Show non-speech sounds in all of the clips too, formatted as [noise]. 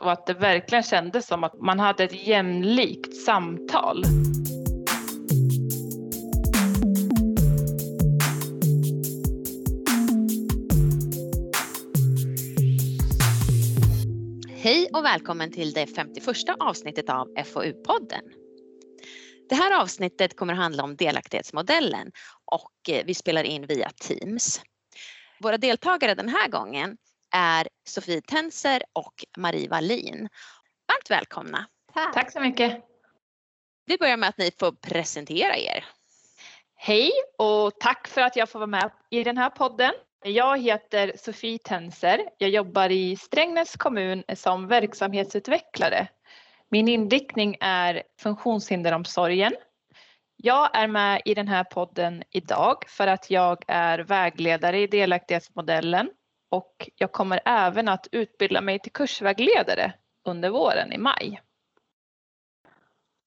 och att det verkligen kändes som att man hade ett jämlikt samtal. Hej och välkommen till det 51 avsnittet av FoU-podden. Det här avsnittet kommer att handla om delaktighetsmodellen och eh, vi spelar in via Teams. Våra deltagare den här gången är Sofie Tenser och Marie Wallin. Varmt välkomna! Tack. Tack så mycket! Vi börjar med att ni får presentera er. Hej och tack för att jag får vara med i den här podden. Jag heter Sofie Tenser. Jag jobbar i Strängnäs kommun som verksamhetsutvecklare. Min inriktning är funktionshinderomsorgen. Jag är med i den här podden idag för att jag är vägledare i delaktighetsmodellen och jag kommer även att utbilda mig till kursvägledare under våren i maj.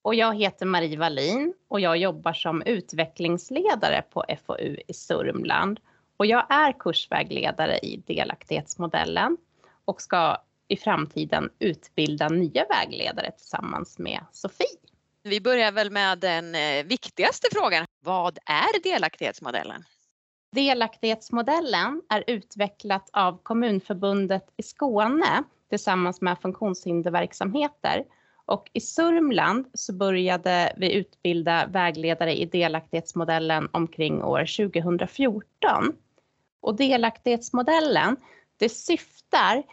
Och jag heter Marie Wallin och jag jobbar som utvecklingsledare på FoU i Sörmland. Och jag är kursvägledare i delaktighetsmodellen och ska i framtiden utbilda nya vägledare tillsammans med Sofie. Vi börjar väl med den eh, viktigaste frågan. Vad är delaktighetsmodellen? Delaktighetsmodellen är utvecklat av Kommunförbundet i Skåne tillsammans med funktionshinderverksamheter. Och i Sörmland så började vi utbilda vägledare i delaktighetsmodellen omkring år 2014. Och delaktighetsmodellen, det syftar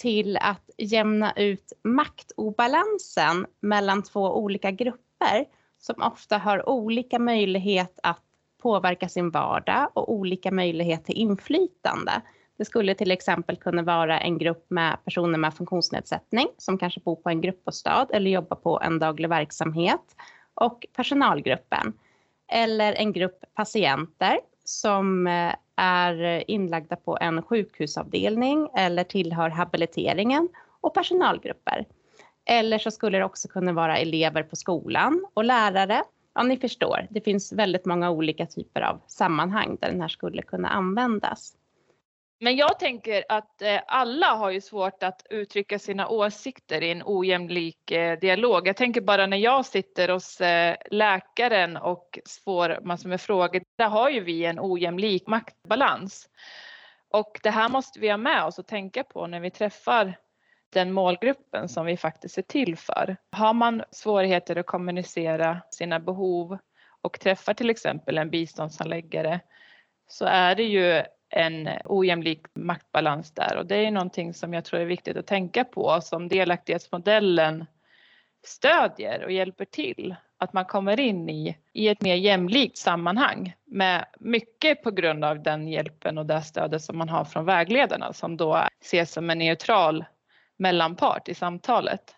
till att jämna ut maktobalansen mellan två olika grupper som ofta har olika möjlighet att påverka sin vardag och olika möjlighet till inflytande. Det skulle till exempel kunna vara en grupp med personer med funktionsnedsättning som kanske bor på en gruppbostad eller jobbar på en daglig verksamhet och personalgruppen. Eller en grupp patienter som eh, är inlagda på en sjukhusavdelning eller tillhör habiliteringen och personalgrupper. Eller så skulle det också kunna vara elever på skolan och lärare. Ja, ni förstår, det finns väldigt många olika typer av sammanhang där den här skulle kunna användas. Men jag tänker att eh, alla har ju svårt att uttrycka sina åsikter i en ojämlik eh, dialog. Jag tänker bara när jag sitter hos eh, läkaren och får massor med frågor. Där har ju vi en ojämlik maktbalans. Och det här måste vi ha med oss och tänka på när vi träffar den målgruppen som vi faktiskt är till för. Har man svårigheter att kommunicera sina behov och träffar till exempel en biståndshandläggare så är det ju en ojämlik maktbalans där och det är någonting som jag tror är viktigt att tänka på som delaktighetsmodellen stödjer och hjälper till att man kommer in i, i ett mer jämlikt sammanhang med mycket på grund av den hjälpen och det stödet som man har från vägledarna som då ses som en neutral mellanpart i samtalet.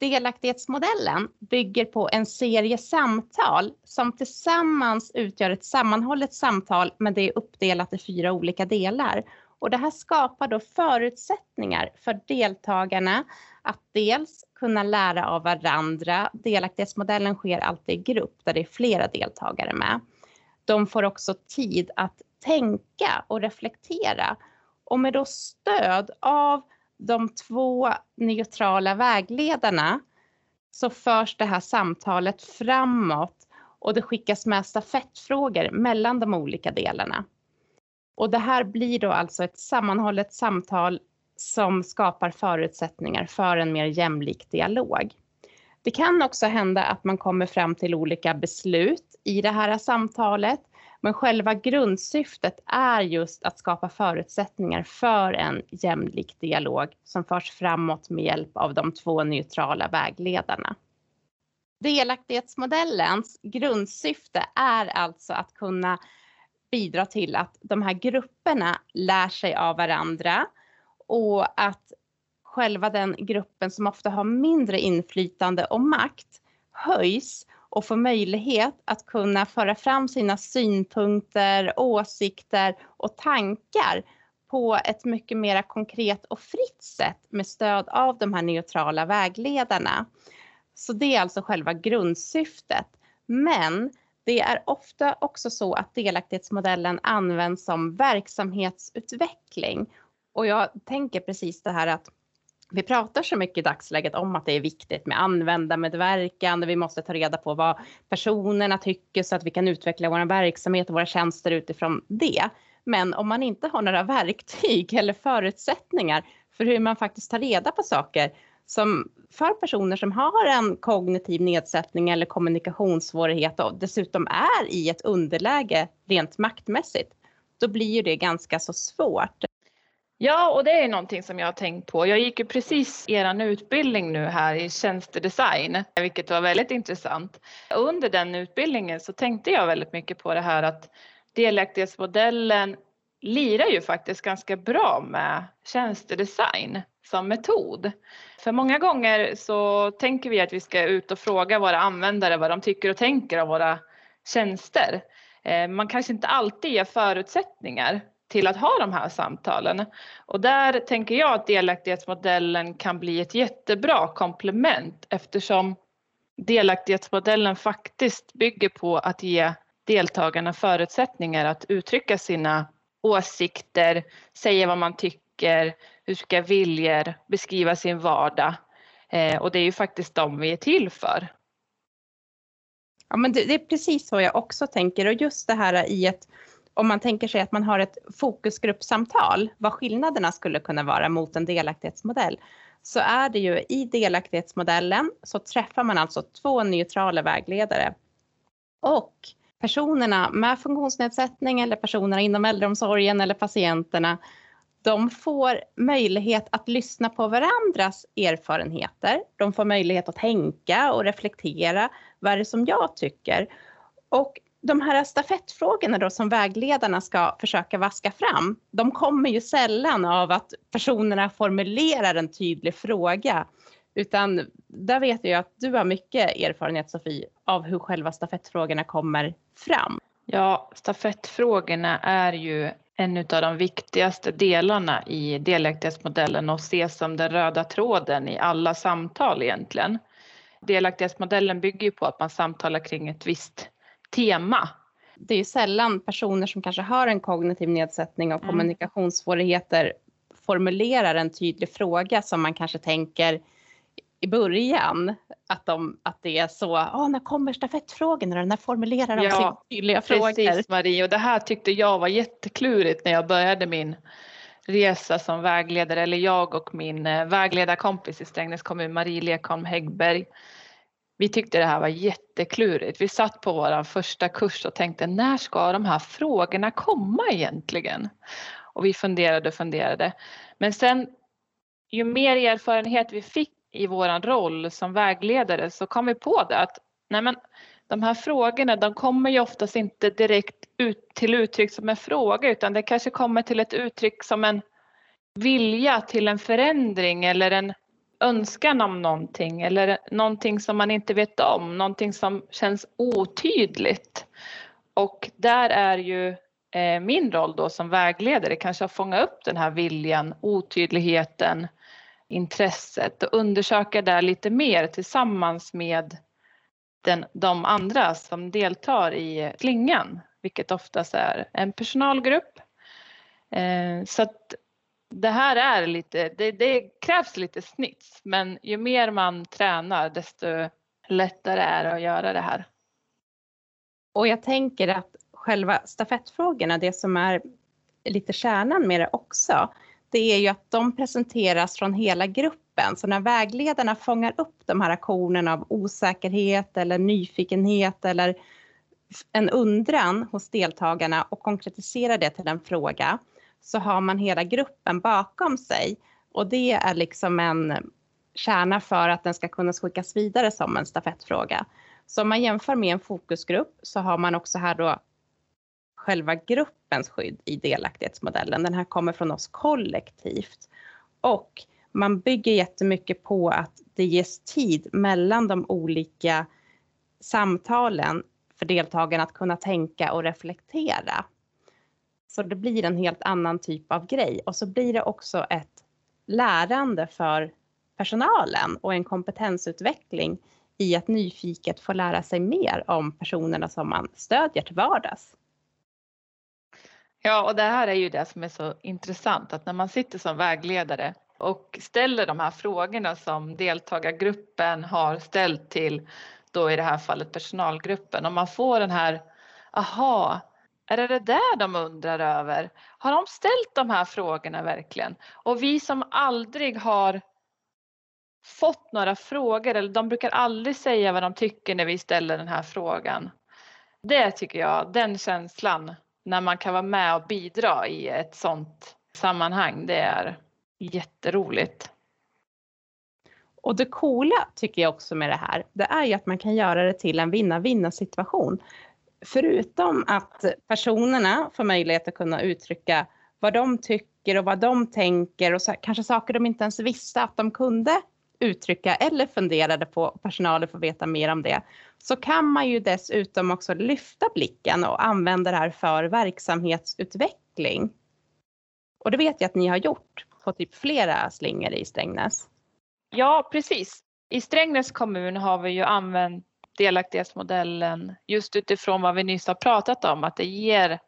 Delaktighetsmodellen bygger på en serie samtal som tillsammans utgör ett sammanhållet samtal men det är uppdelat i fyra olika delar. Och det här skapar då förutsättningar för deltagarna att dels kunna lära av varandra. Delaktighetsmodellen sker alltid i grupp där det är flera deltagare med. De får också tid att tänka och reflektera och med då stöd av de två neutrala vägledarna så förs det här samtalet framåt och det skickas med stafettfrågor mellan de olika delarna. Och det här blir då alltså ett sammanhållet samtal som skapar förutsättningar för en mer jämlik dialog. Det kan också hända att man kommer fram till olika beslut i det här samtalet men själva grundsyftet är just att skapa förutsättningar för en jämlik dialog som förs framåt med hjälp av de två neutrala vägledarna. Delaktighetsmodellens grundsyfte är alltså att kunna bidra till att de här grupperna lär sig av varandra och att själva den gruppen som ofta har mindre inflytande och makt höjs och få möjlighet att kunna föra fram sina synpunkter, åsikter och tankar på ett mycket mer konkret och fritt sätt med stöd av de här neutrala vägledarna. Så det är alltså själva grundsyftet. Men det är ofta också så att delaktighetsmodellen används som verksamhetsutveckling. Och jag tänker precis det här att vi pratar så mycket i dagsläget om att det är viktigt med användarmedverkan, vi måste ta reda på vad personerna tycker så att vi kan utveckla vår verksamhet och våra tjänster utifrån det. Men om man inte har några [laughs] verktyg eller förutsättningar för hur man faktiskt tar reda på saker som för personer som har en kognitiv nedsättning eller kommunikationssvårighet och dessutom är i ett underläge rent maktmässigt, då blir ju det ganska så svårt. Ja, och det är någonting som jag har tänkt på. Jag gick ju precis er utbildning nu här i tjänstedesign, vilket var väldigt intressant. Under den utbildningen så tänkte jag väldigt mycket på det här att delaktighetsmodellen lirar ju faktiskt ganska bra med tjänstedesign som metod. För många gånger så tänker vi att vi ska ut och fråga våra användare vad de tycker och tänker om våra tjänster. Eh, man kanske inte alltid ger förutsättningar till att ha de här samtalen. Och där tänker jag att delaktighetsmodellen kan bli ett jättebra komplement eftersom delaktighetsmodellen faktiskt bygger på att ge deltagarna förutsättningar att uttrycka sina åsikter, säga vad man tycker, uttrycka viljor, beskriva sin vardag. Eh, och det är ju faktiskt de vi är till för. Ja, men det, det, är precis så jag också tänker och just det här i ett om man tänker sig att man har ett fokusgruppsamtal, vad skillnaderna skulle kunna vara mot en delaktighetsmodell, så är det ju i delaktighetsmodellen så träffar man alltså två neutrala vägledare. Och personerna med funktionsnedsättning eller personerna inom äldreomsorgen eller patienterna, de får möjlighet att lyssna på varandras erfarenheter. De får möjlighet att tänka och reflektera. Vad är det som jag tycker? Och de här stafettfrågorna då som vägledarna ska försöka vaska fram, de kommer ju sällan av att personerna formulerar en tydlig fråga. Utan där vet jag att du har mycket erfarenhet Sofie av hur själva stafettfrågorna kommer fram. Ja, stafettfrågorna är ju en av de viktigaste delarna i delaktighetsmodellen och ses som den röda tråden i alla samtal egentligen. Delaktighetsmodellen bygger ju på att man samtalar kring ett visst tema. Det är sällan personer som kanske har en kognitiv nedsättning och mm. kommunikationssvårigheter formulerar en tydlig fråga som man kanske tänker i början att, de, att det är så, oh, när kommer stafettfrågorna, när formulerar de ja, sina tydliga precis, frågor? Precis Marie och det här tyckte jag var jätteklurigt när jag började min resa som vägledare eller jag och min eh, vägledarkompis i Strängnäs kommun Marie Lekholm Häggberg vi tyckte det här var jätteklurigt. Vi satt på vår första kurs och tänkte när ska de här frågorna komma egentligen? Och vi funderade och funderade. Men sen ju mer erfarenhet vi fick i vår roll som vägledare så kom vi på det att nej men, de här frågorna de kommer ju oftast inte direkt ut till uttryck som en fråga utan det kanske kommer till ett uttryck som en vilja till en förändring eller en önskan om någonting eller någonting som man inte vet om, någonting som känns otydligt. Och där är ju eh, min roll då som vägledare kanske att fånga upp den här viljan, otydligheten, intresset och undersöka det lite mer tillsammans med den, de andra som deltar i slingan, vilket oftast är en personalgrupp. Eh, så att det här är lite, det, det krävs lite snits men ju mer man tränar desto lättare är det att göra det här. Och jag tänker att själva stafettfrågorna, det som är lite kärnan med det också, det är ju att de presenteras från hela gruppen. Så när vägledarna fångar upp de här aktionerna av osäkerhet eller nyfikenhet eller en undran hos deltagarna och konkretiserar det till en fråga, så har man hela gruppen bakom sig och det är liksom en kärna för att den ska kunna skickas vidare som en stafettfråga. Så om man jämför med en fokusgrupp så har man också här då själva gruppens skydd i delaktighetsmodellen. Den här kommer från oss kollektivt och man bygger jättemycket på att det ges tid mellan de olika samtalen för deltagarna att kunna tänka och reflektera. Så det blir en helt annan typ av grej och så blir det också ett lärande för personalen och en kompetensutveckling i att nyfiket få lära sig mer om personerna som man stödjer till vardags. Ja, och det här är ju det som är så intressant att när man sitter som vägledare och ställer de här frågorna som deltagargruppen har ställt till då i det här fallet personalgruppen och man får den här aha, är det det där de undrar över? Har de ställt de här frågorna verkligen? Och vi som aldrig har fått några frågor, eller de brukar aldrig säga vad de tycker när vi ställer den här frågan. Det tycker jag, den känslan när man kan vara med och bidra i ett sånt sammanhang, det är jätteroligt. Och det coola tycker jag också med det här, det är ju att man kan göra det till en vinna-vinna situation. Förutom att personerna får möjlighet att kunna uttrycka vad de tycker och vad de tänker och så, kanske saker de inte ens visste att de kunde uttrycka eller funderade på, personalen får veta mer om det, så kan man ju dessutom också lyfta blicken och använda det här för verksamhetsutveckling. Och det vet jag att ni har gjort på typ flera slingor i Strängnäs. Ja, precis. I Strängnäs kommun har vi ju använt delaktighetsmodellen just utifrån vad vi nyss har pratat om, att det ger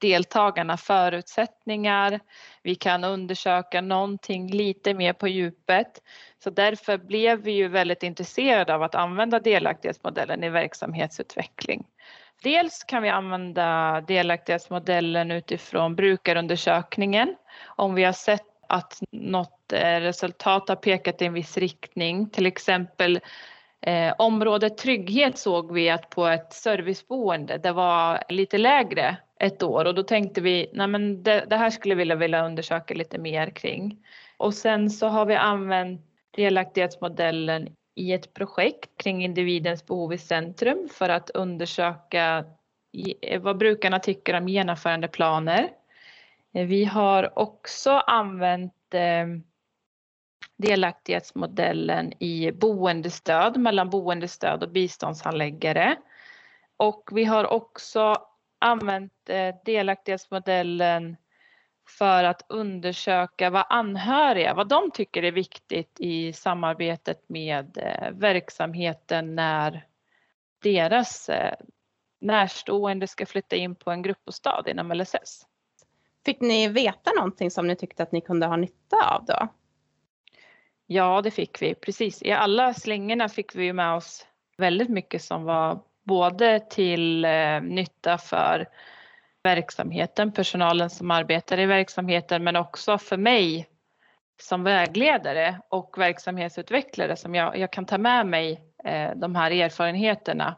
deltagarna förutsättningar. Vi kan undersöka någonting lite mer på djupet. Så därför blev vi ju väldigt intresserade av att använda delaktighetsmodellen i verksamhetsutveckling. Dels kan vi använda delaktighetsmodellen utifrån brukarundersökningen. Om vi har sett att något resultat har pekat i en viss riktning, till exempel Eh, området trygghet såg vi att på ett serviceboende det var lite lägre ett år och då tänkte vi nej men det, det här skulle vi vilja, vilja undersöka lite mer kring. Och sen så har vi använt delaktighetsmodellen i ett projekt kring individens behov i centrum för att undersöka eh, vad brukarna tycker om genomförandeplaner. Eh, vi har också använt eh, delaktighetsmodellen i boendestöd mellan boendestöd och biståndshandläggare. Och vi har också använt eh, delaktighetsmodellen för att undersöka vad anhöriga, vad de tycker är viktigt i samarbetet med eh, verksamheten när deras eh, närstående ska flytta in på en gruppbostad inom LSS. Fick ni veta någonting som ni tyckte att ni kunde ha nytta av då? Ja, det fick vi precis. I alla slängorna fick vi med oss väldigt mycket som var både till eh, nytta för verksamheten, personalen som arbetar i verksamheten, men också för mig som vägledare och verksamhetsutvecklare som jag, jag kan ta med mig eh, de här erfarenheterna.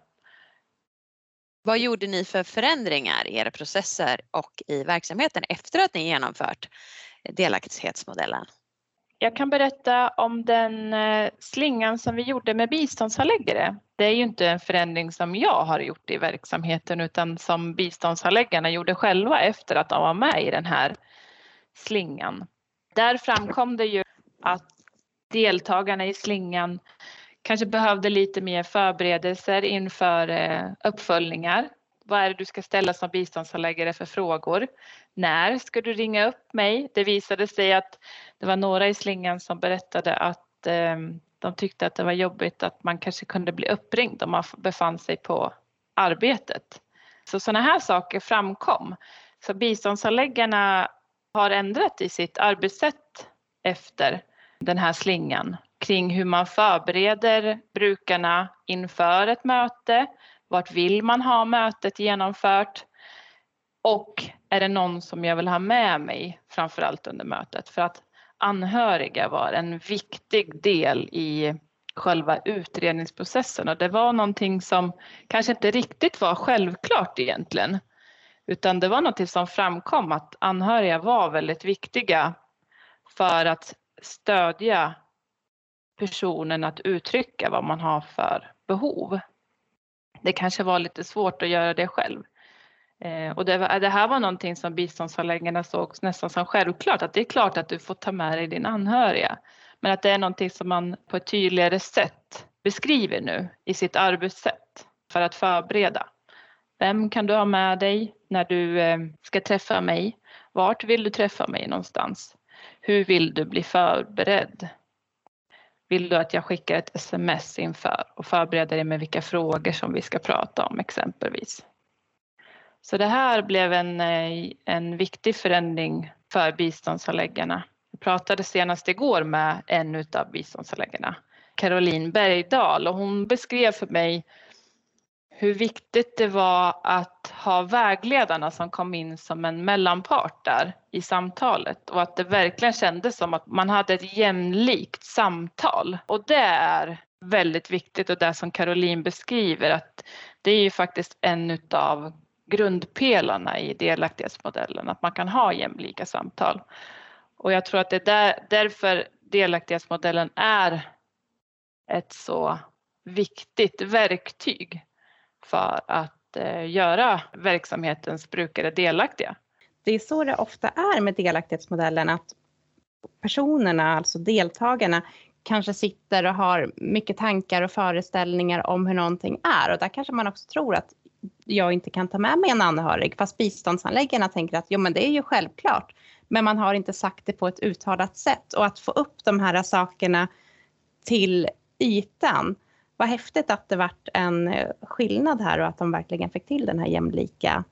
Vad gjorde ni för förändringar i era processer och i verksamheten efter att ni genomfört delaktighetsmodellen? Jag kan berätta om den eh, slingan som vi gjorde med biståndshandläggare. Det är ju inte en förändring som jag har gjort i verksamheten utan som biståndshandläggarna gjorde själva efter att de var med i den här slingan. Där framkom det ju att deltagarna i slingan kanske behövde lite mer förberedelser inför eh, uppföljningar. Vad är det du ska ställa som biståndshandläggare för frågor? När ska du ringa upp mig? Det visade sig att det var några i slingan som berättade att eh, de tyckte att det var jobbigt att man kanske kunde bli uppringd om man befann sig på arbetet. Så sådana här saker framkom. Så biståndsanläggarna har ändrat i sitt arbetssätt efter den här slingan kring hur man förbereder brukarna inför ett möte. Vart vill man ha mötet genomfört? Och är det någon som jag vill ha med mig framförallt under mötet? För att anhöriga var en viktig del i själva utredningsprocessen och det var någonting som kanske inte riktigt var självklart egentligen. Utan det var något som framkom att anhöriga var väldigt viktiga för att stödja personen att uttrycka vad man har för behov. Det kanske var lite svårt att göra det själv. Eh, och det, det, här var någonting som biståndshandläggarna såg nästan som självklart, att det är klart att du får ta med dig din anhöriga. Men att det är någonting som man på ett tydligare sätt beskriver nu i sitt arbetssätt för att förbereda. Vem kan du ha med dig när du eh, ska träffa mig? Vart vill du träffa mig någonstans? Hur vill du bli förberedd? Vill du att jag skickar ett sms inför och förbereder dig med vilka frågor som vi ska prata om exempelvis? Så det här blev en, eh, en viktig förändring för biståndsanläggarna. pratade senast igår med en av biståndshandläggarna, Caroline Bergdahl, och hon beskrev för mig hur viktigt det var att ha vägledarna som kom in som en mellanpart där i samtalet och att det verkligen kändes som att man hade ett jämlikt samtal. Och det är väldigt viktigt och det som Caroline beskriver att det är ju faktiskt en utav grundpelarna i delaktighetsmodellen, att man kan ha jämlika samtal. Och jag tror att det är där, därför delaktighetsmodellen är ett så viktigt verktyg för att eh, göra verksamhetens brukare delaktiga. Det är så det ofta är med delaktighetsmodellen att personerna, alltså deltagarna, kanske sitter och har mycket tankar och föreställningar om hur någonting är och där kanske man också tror att jag inte kan ta med mig en anhörig fast biståndsanläggarna tänker att jo men det är ju självklart. Men man har inte sagt det på ett uttalat sätt och att få upp de här sakerna till ytan. Vad häftigt att det vart en eh, skillnad här och att de verkligen fick till den här jämlika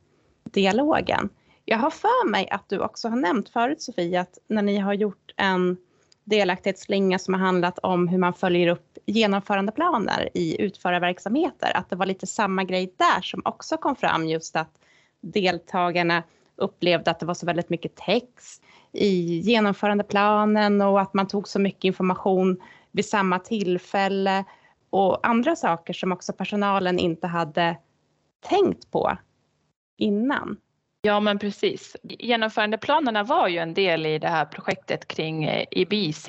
dialogen. Jag har för mig att du också har nämnt förut Sofie att när ni har gjort en delaktighetsslinga som har handlat om hur man följer upp genomförandeplaner i utförarverksamheter, att det var lite samma grej där som också kom fram just att deltagarna upplevde att det var så väldigt mycket text i genomförandeplanen och att man tog så mycket information vid samma tillfälle och andra saker som också personalen inte hade tänkt på innan. Ja men precis. Genomförandeplanerna var ju en del i det här projektet kring eh, IBC. IBIC.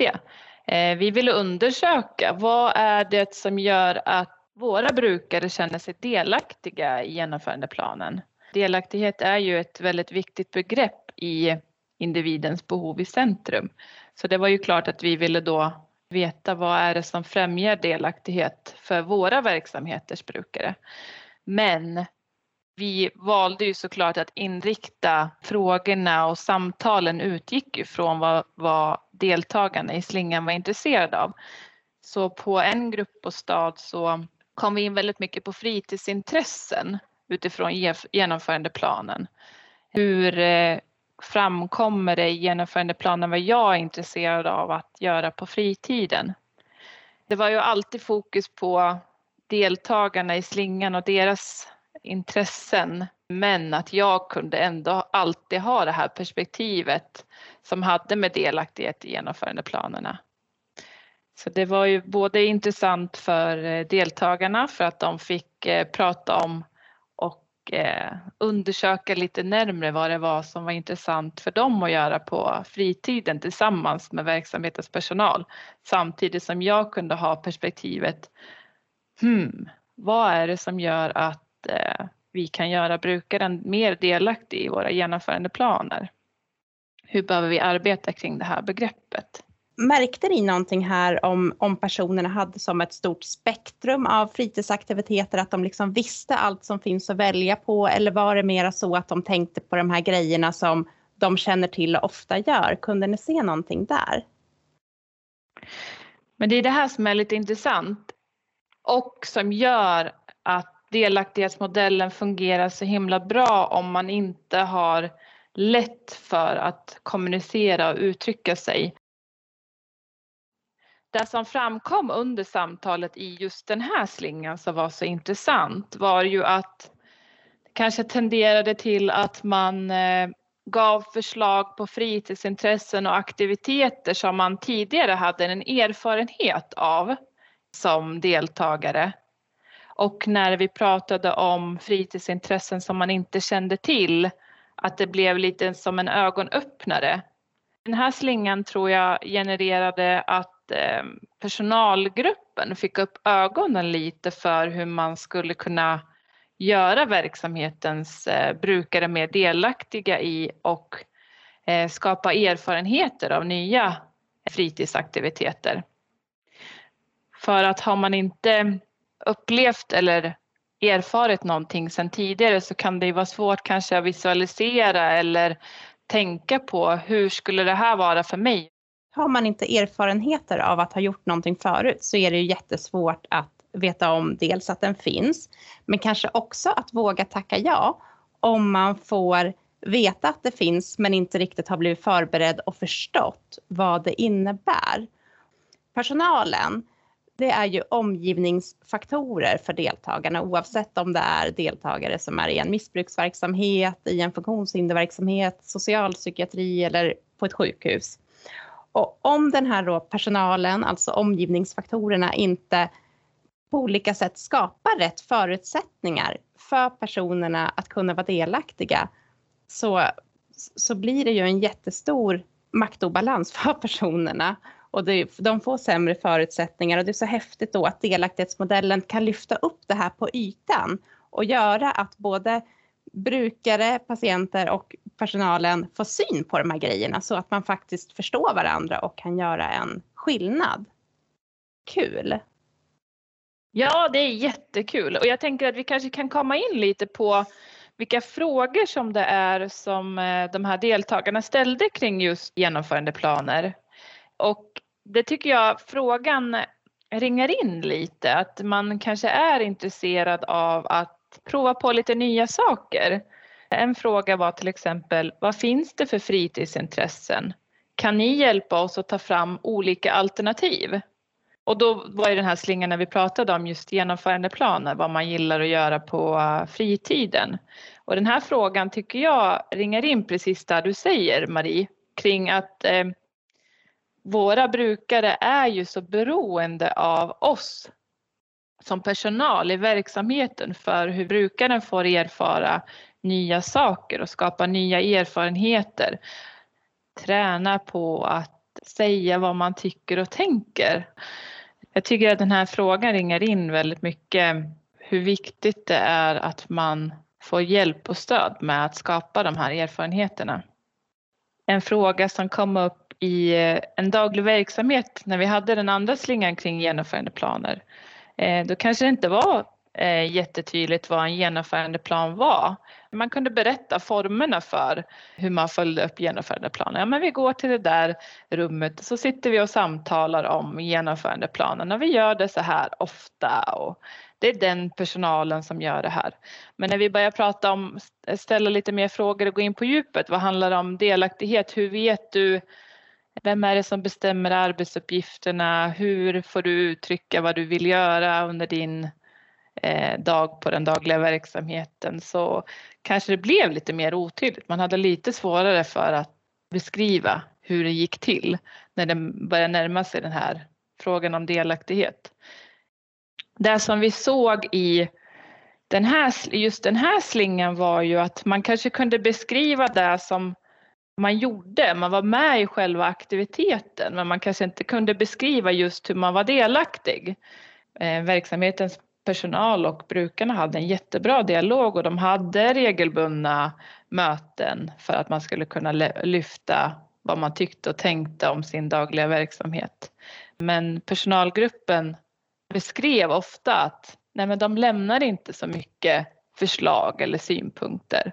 Eh, vi ville undersöka vad är det som gör att våra brukare känner sig delaktiga i genomförandeplanen. Delaktighet är ju ett väldigt viktigt begrepp i individens behov i centrum. Så det var ju klart att vi ville då veta vad är det som främjar delaktighet för våra verksamheters brukare. Men vi valde ju såklart att inrikta frågorna och samtalen utgick ju från vad, vad deltagarna i slingan var intresserade av. Så på en grupp och stad så kom vi in väldigt mycket på fritidsintressen utifrån genomförandeplanen. Hur eh, framkommer det i genomförandeplanen vad jag är intresserad av att göra på fritiden? Det var ju alltid fokus på deltagarna i slingan och deras intressen men att jag kunde ändå alltid ha det här perspektivet som hade med delaktighet i genomförandeplanerna. Så det var ju både intressant för eh, deltagarna för att de fick eh, prata om eh, undersöka lite närmre vad det var som var intressant för dem att göra på fritiden tillsammans med verksamhetens personal. Samtidigt som jag kunde ha perspektivet, hmm, vad är det som gör att eh, vi kan göra brukaren mer delaktig i våra genomförandeplaner. Hur behöver vi arbeta kring det här begreppet? Märkte ni någonting här om, om personerna hade som ett stort spektrum av fritidsaktiviteter, att de liksom visste allt som finns att välja på eller var det mera så att de tänkte på de här grejerna som de känner till och ofta gör? Kunde ni se någonting där? Men det är det här som är lite intressant och som gör att delaktighetsmodellen fungerar så himla bra om man inte har lätt för att kommunicera och uttrycka sig. Det som framkom under samtalet i just den här slingan som var så intressant var ju att det kanske tenderade till att man eh, gav förslag på fritidsintressen och aktiviteter som man tidigare hade en erfarenhet av som deltagare och när vi pratade om fritidsintressen som man inte kände till, att det blev lite som en ögonöppnare. Den här slingan tror jag genererade att Eh, personalgruppen fick upp ögonen lite för hur man skulle kunna göra verksamhetens eh, brukare mer delaktiga i och eh, skapa erfarenheter av nya fritidsaktiviteter. För att har man inte upplevt eller erfarit någonting sedan tidigare så kan det vara svårt kanske att visualisera eller tänka på hur skulle det här vara för mig? Har man inte erfarenheter av att ha gjort någonting förut så är det ju jättesvårt att veta om dels att den finns, men kanske också att våga tacka ja om man får veta att det finns men inte riktigt har blivit förberedd och förstått vad det innebär. Personalen, det är ju omgivningsfaktorer för deltagarna oavsett om det är deltagare som är i en missbruksverksamhet, i en funktionshinderverksamhet, socialpsykiatri eller på ett sjukhus. Och om den här då personalen, alltså omgivningsfaktorerna, inte på olika sätt skapar rätt förutsättningar för personerna att kunna vara delaktiga så, så blir det ju en jättestor maktobalans [laughs] för personerna. Och det, de får sämre förutsättningar. Och det är så häftigt då att delaktighetsmodellen kan lyfta upp det här på ytan och göra att både brukare, patienter och personalen får syn på de här grejerna så att man faktiskt förstår varandra och kan göra en skillnad. Kul! Ja, det är jättekul och jag tänker att vi kanske kan komma in lite på vilka frågor som det är som eh, de här deltagarna ställde kring just genomförandeplaner. Och det tycker jag frågan ringar in lite, att man kanske är intresserad av att prova på lite nya saker. En fråga var till exempel, vad finns det för fritidsintressen? Kan ni hjälpa oss att ta fram olika alternativ? Och då var ju den här slingan när vi pratade om just genomförandeplaner, vad man gillar att göra på eh, fritiden. Och den här frågan tycker jag ringar in precis där du säger Marie, kring att eh, våra brukare är ju så beroende av oss som personal i verksamheten för hur brukaren får erfara nya saker och skapa nya erfarenheter. Träna på att säga vad man tycker och tänker. Jag tycker att den här frågan ringar in väldigt mycket hur viktigt det är att man får hjälp och stöd med att skapa de här erfarenheterna. En fråga som kom upp i en daglig verksamhet när vi hade den andra slingan kring genomförandeplaner. Eh, då kanske det inte var eh, jättetydligt vad en genomförandeplan var. Man kunde berätta formerna för hur man följde upp genomförandeplanen. Ja, men vi går till det där rummet så sitter vi och samtalar om genomförandeplanen och vi gör det så här ofta och det är den personalen som gör det här. Men när vi börjar prata om, ställa lite mer frågor och gå in på djupet, vad handlar det om delaktighet? Hur vet du vem är det som bestämmer arbetsuppgifterna? Hur får du uttrycka vad du vill göra under din eh, dag på den dagliga verksamheten? Så kanske det blev lite mer otydligt. Man hade lite svårare för att beskriva hur det gick till när det började närma sig den här frågan om delaktighet. Det som vi såg i den här, just den här slingan var ju att man kanske kunde beskriva det som man gjorde. Man var med i själva aktiviteten men man kanske inte kunde beskriva just hur man var delaktig. Eh, verksamhetens personal och brukarna hade en jättebra dialog och de hade regelbundna möten för att man skulle kunna lyfta vad man tyckte och tänkte om sin dagliga verksamhet. Men personalgruppen beskrev ofta att nej men de lämnar inte så mycket förslag eller synpunkter.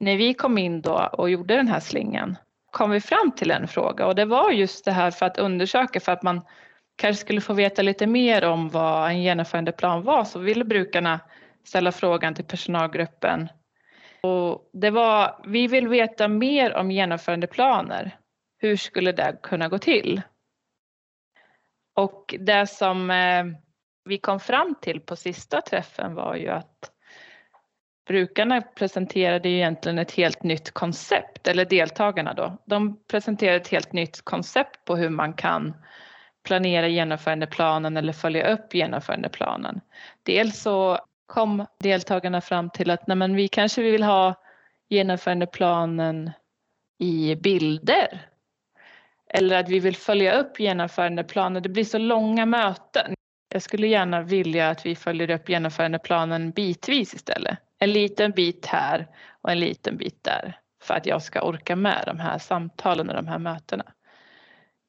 När vi kom in då och gjorde den här slingan kom vi fram till en fråga och det var just det här för att undersöka för att man kanske skulle få veta lite mer om vad en genomförandeplan var så ville brukarna ställa frågan till personalgruppen. Och det var, vi vill veta mer om genomförandeplaner. Hur skulle det kunna gå till? Och det som eh, vi kom fram till på sista träffen var ju att brukarna presenterade ju egentligen ett helt nytt koncept, eller deltagarna då. De presenterade ett helt nytt koncept på hur man kan planera genomförandeplanen eller följa upp genomförandeplanen. Dels så kom deltagarna fram till att nej men vi kanske vill ha genomförandeplanen i bilder. Eller att vi vill följa upp genomförandeplanen. Det blir så långa möten. Jag skulle gärna vilja att vi följer upp genomförandeplanen bitvis istället en liten bit här och en liten bit där för att jag ska orka med de här samtalen och de här mötena.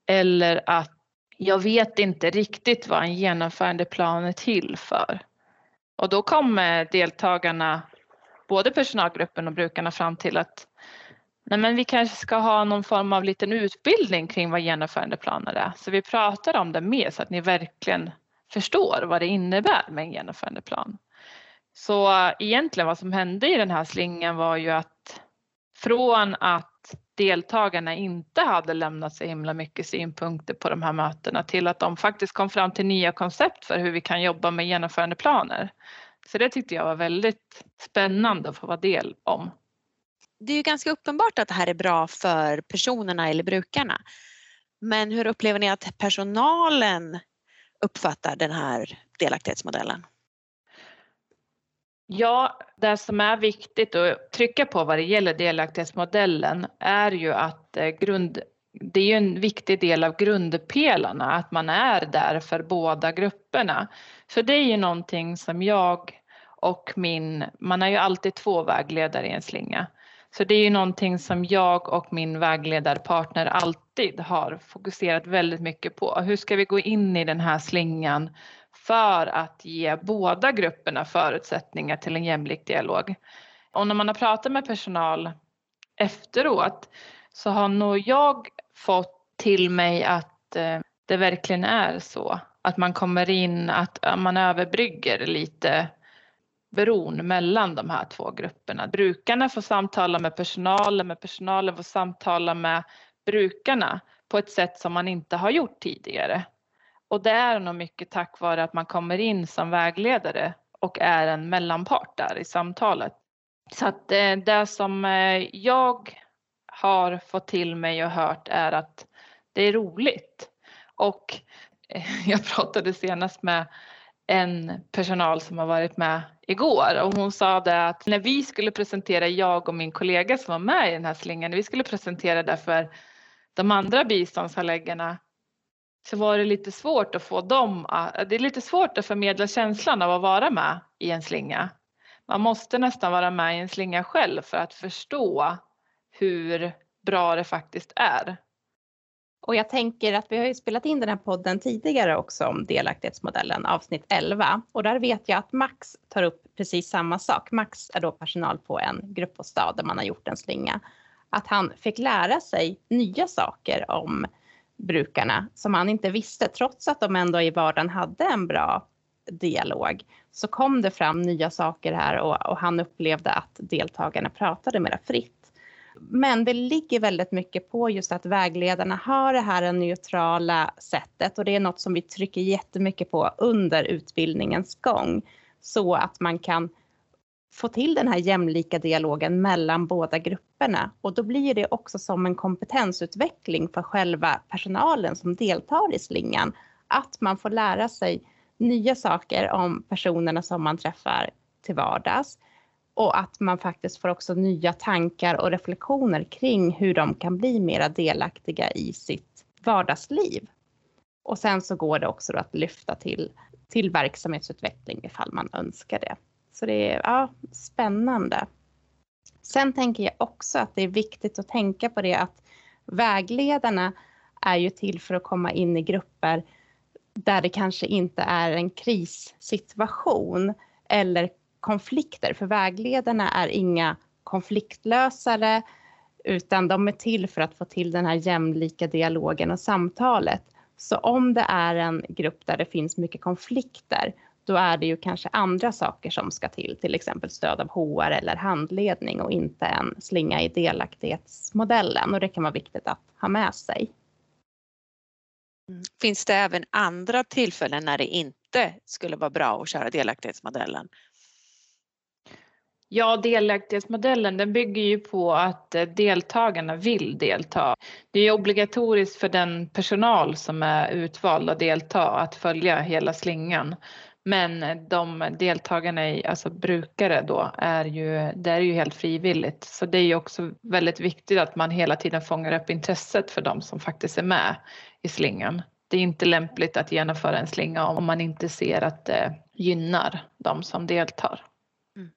Eller att jag vet inte riktigt vad en genomförandeplan är till för. Och då kommer deltagarna, både personalgruppen och brukarna fram till att nej men vi kanske ska ha någon form av liten utbildning kring vad genomförandeplaner är. Så vi pratar om det mer så att ni verkligen förstår vad det innebär med en genomförandeplan. Så egentligen vad som hände i den här slingan var ju att från att deltagarna inte hade lämnat så himla mycket synpunkter på de här mötena till att de faktiskt kom fram till nya koncept för hur vi kan jobba med genomförandeplaner. Så det tyckte jag var väldigt spännande att få vara del om. Det är ju ganska uppenbart att det här är bra för personerna eller brukarna. Men hur upplever ni att personalen uppfattar den här delaktighetsmodellen? Ja, det som är viktigt att trycka på vad det gäller delaktighetsmodellen är ju att eh, grund, det är en viktig del av grundpelarna att man är där för båda grupperna. För det är ju någonting som jag och min, man är ju alltid två vägledare i en slinga. Så det är ju någonting som jag och min vägledarpartner alltid har fokuserat väldigt mycket på. Hur ska vi gå in i den här slingan för att ge båda grupperna förutsättningar till en jämlik dialog. Och när man har pratat med personal efteråt så har nog jag fått till mig att eh, det verkligen är så. Att man kommer in, att eh, man överbrygger lite bron mellan de här två grupperna. Brukarna får samtala med personalen, men personalen får samtala med brukarna på ett sätt som man inte har gjort tidigare. Och det är nog mycket tack vare att man kommer in som vägledare och är en mellanpart där i samtalet. Så att eh, det som eh, jag har fått till mig och hört är att det är roligt. Och eh, [laughs] jag pratade senast med en personal som har varit med igår och hon sa det att när vi skulle presentera, jag och min kollega som var med i den här slingan, när vi skulle presentera det för de andra biståndshandläggarna så var det lite svårt att få dem att, det är lite svårt att förmedla känslan av att vara med i en slinga. Man måste nästan vara med i en slinga själv för att förstå hur bra det faktiskt är. Och jag tänker att vi har ju spelat in den här podden tidigare också om delaktighetsmodellen, avsnitt 11. Och där vet jag att Max tar upp precis samma sak. Max är då personal på en gruppbostad där man har gjort en slinga. Att han fick lära sig nya saker om brukarna som han inte visste, trots att de ändå i vardagen hade en bra dialog, så kom det fram nya saker här och, och han upplevde att deltagarna pratade mera fritt. Men det ligger väldigt mycket på just att vägledarna har det här neutrala sättet och det är något som vi trycker jättemycket på under utbildningens gång så att man kan få till den här jämlika dialogen mellan båda grupperna och då blir det också som en kompetensutveckling för själva personalen som deltar i slingan. Att man får lära sig nya saker om personerna som man träffar till vardags och att man faktiskt får också nya tankar och reflektioner kring hur de kan bli mera delaktiga i sitt vardagsliv. Och sen så går det också att lyfta till, till verksamhetsutveckling ifall man önskar det. Så det är ja, spännande. Sen tänker jag också att det är viktigt att tänka på det att vägledarna är ju till för att komma in i grupper där det kanske inte är en krissituation eller konflikter. För vägledarna är inga konfliktlösare utan de är till för att få till den här jämlika dialogen och samtalet. Så om det är en grupp där det finns mycket konflikter då är det ju kanske andra saker som ska till, till exempel stöd av HR eller handledning och inte en slinga i delaktighetsmodellen och det kan vara viktigt att ha med sig. Mm. Finns det även andra tillfällen när det inte skulle vara bra att köra delaktighetsmodellen? Ja, delaktighetsmodellen den bygger ju på att eh, deltagarna vill delta. Det är obligatoriskt för den personal som är utvald att delta att följa hela slingan. Men de deltagarna, i, alltså brukare då, är ju, det är ju helt frivilligt. Så det är ju också väldigt viktigt att man hela tiden fångar upp intresset för de som faktiskt är med i slingan. Det är inte lämpligt att genomföra en slinga om man inte ser att det gynnar de som deltar. Mm.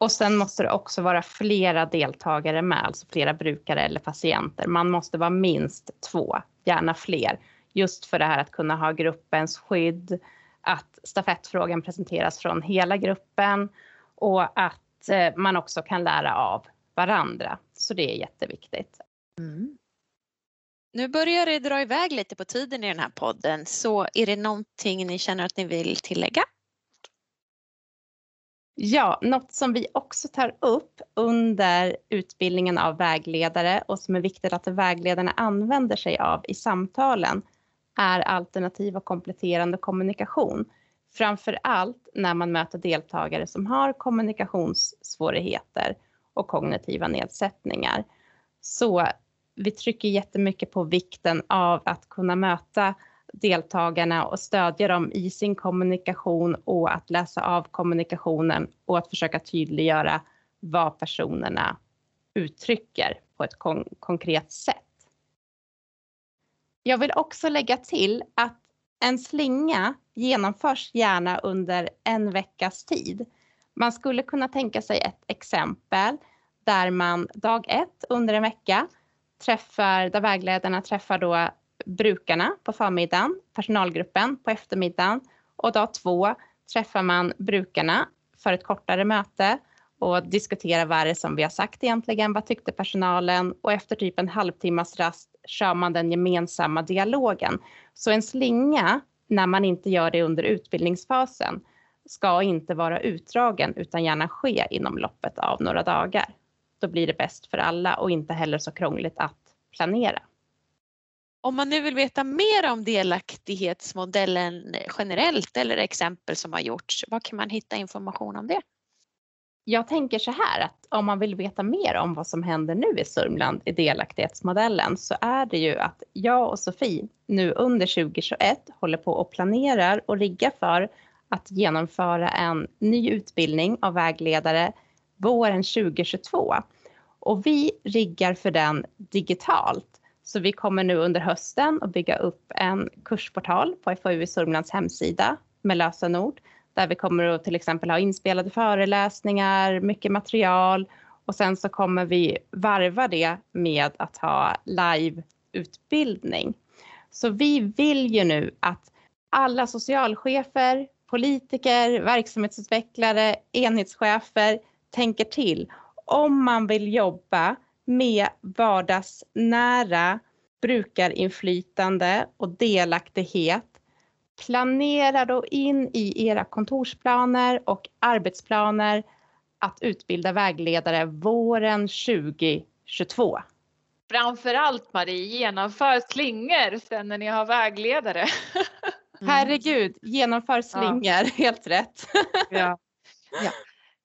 Och sen måste det också vara flera deltagare med, alltså flera brukare eller patienter. Man måste vara minst två, gärna fler, just för det här att kunna ha gruppens skydd, att stafettfrågan presenteras från hela gruppen och att eh, man också kan lära av varandra. Så det är jätteviktigt. Mm. Nu börjar det dra iväg lite på tiden i den här podden så är det någonting ni känner att ni vill tillägga? Ja, något som vi också tar upp under utbildningen av vägledare och som är viktigt att vägledarna använder sig av i samtalen är alternativ och kompletterande kommunikation. Framför allt när man möter deltagare som har kommunikationssvårigheter och kognitiva nedsättningar. Så vi trycker jättemycket på vikten av att kunna möta deltagarna och stödja dem i sin kommunikation och att läsa av kommunikationen och att försöka tydliggöra vad personerna uttrycker på ett kon konkret sätt. Jag vill också lägga till att en slinga genomförs gärna under en veckas tid. Man skulle kunna tänka sig ett exempel där man dag ett under en vecka träffar, där vägledarna träffar då brukarna på förmiddagen, personalgruppen på eftermiddagen och dag två träffar man brukarna för ett kortare möte och diskuterar vad det är som vi har sagt egentligen, vad tyckte personalen och efter typ en halvtimmas rast kör man den gemensamma dialogen. Så en slinga, när man inte gör det under utbildningsfasen, ska inte vara utdragen utan gärna ske inom loppet av några dagar. Då blir det bäst för alla och inte heller så krångligt att planera. Om man nu vill veta mer om delaktighetsmodellen generellt eller exempel som har gjorts, var kan man hitta information om det? Jag tänker så här att om man vill veta mer om vad som händer nu i Sörmland i delaktighetsmodellen så är det ju att jag och Sofie nu under 2021 håller på och planerar och riggar för att genomföra en ny utbildning av vägledare våren 2022. Och vi riggar för den digitalt så vi kommer nu under hösten att bygga upp en kursportal på FAU i Sörmlands hemsida med lösenord där vi kommer att till exempel ha inspelade föreläsningar, mycket material och sen så kommer vi varva det med att ha liveutbildning. Så vi vill ju nu att alla socialchefer, politiker, verksamhetsutvecklare, enhetschefer tänker till om man vill jobba med vardagsnära brukarinflytande och delaktighet. Planera då in i era kontorsplaner och arbetsplaner att utbilda vägledare våren 2022. Framför allt Marie, genomför slingor sen när ni har vägledare. [laughs] Herregud, genomför slingor, ja. helt rätt. [laughs] ja. ja.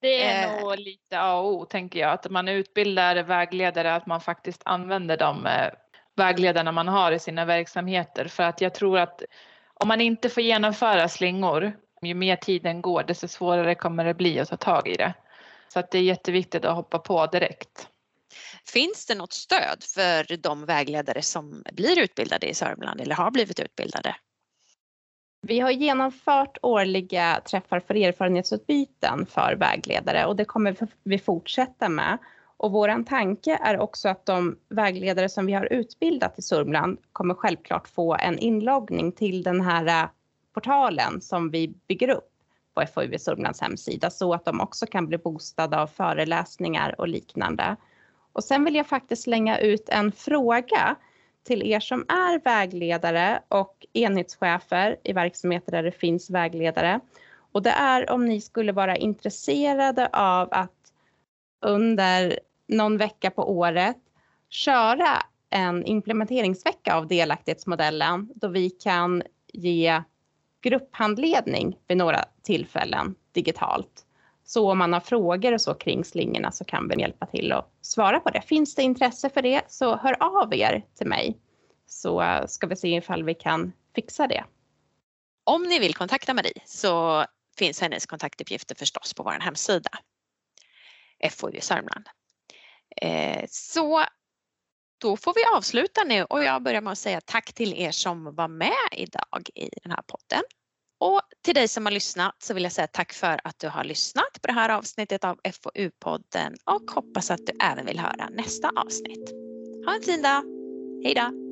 Det är eh. nog lite A och O tänker jag, att man utbildar vägledare, att man faktiskt använder de eh, vägledarna man har i sina verksamheter. För att jag tror att om man inte får genomföra slingor, ju mer tiden går desto svårare kommer det bli att ta tag i det. Så att det är jätteviktigt att hoppa på direkt. Finns det något stöd för de vägledare som blir utbildade i Sörmland eller har blivit utbildade? Vi har genomfört årliga träffar för erfarenhetsutbyten för vägledare och det kommer vi fortsätta med. Och vår tanke är också att de vägledare som vi har utbildat i Sörmland kommer självklart få en inloggning till den här eh, portalen som vi bygger upp på FoU Sörmlands hemsida så att de också kan bli boostade av föreläsningar och liknande. Och sen vill jag faktiskt slänga ut en fråga till er som är vägledare och enhetschefer i verksamheter där det finns vägledare. Och det är om ni skulle vara intresserade av att under någon vecka på året köra en implementeringsvecka av delaktighetsmodellen då vi kan ge grupphandledning vid några tillfällen digitalt. Så om man har frågor och så kring slingorna så kan vi hjälpa till att svara på det. Finns det intresse för det så hör av er till mig så ska vi se ifall vi kan fixa det. Om ni vill kontakta Marie så finns hennes kontaktuppgifter förstås på vår hemsida. FoU Sörmland. Eh, så då får vi avsluta nu och jag börjar med att säga tack till er som var med idag i den här podden. Och till dig som har lyssnat så vill jag säga tack för att du har lyssnat på det här avsnittet av FoU-podden och hoppas att du även vill höra nästa avsnitt. Ha en fin dag! Hej då!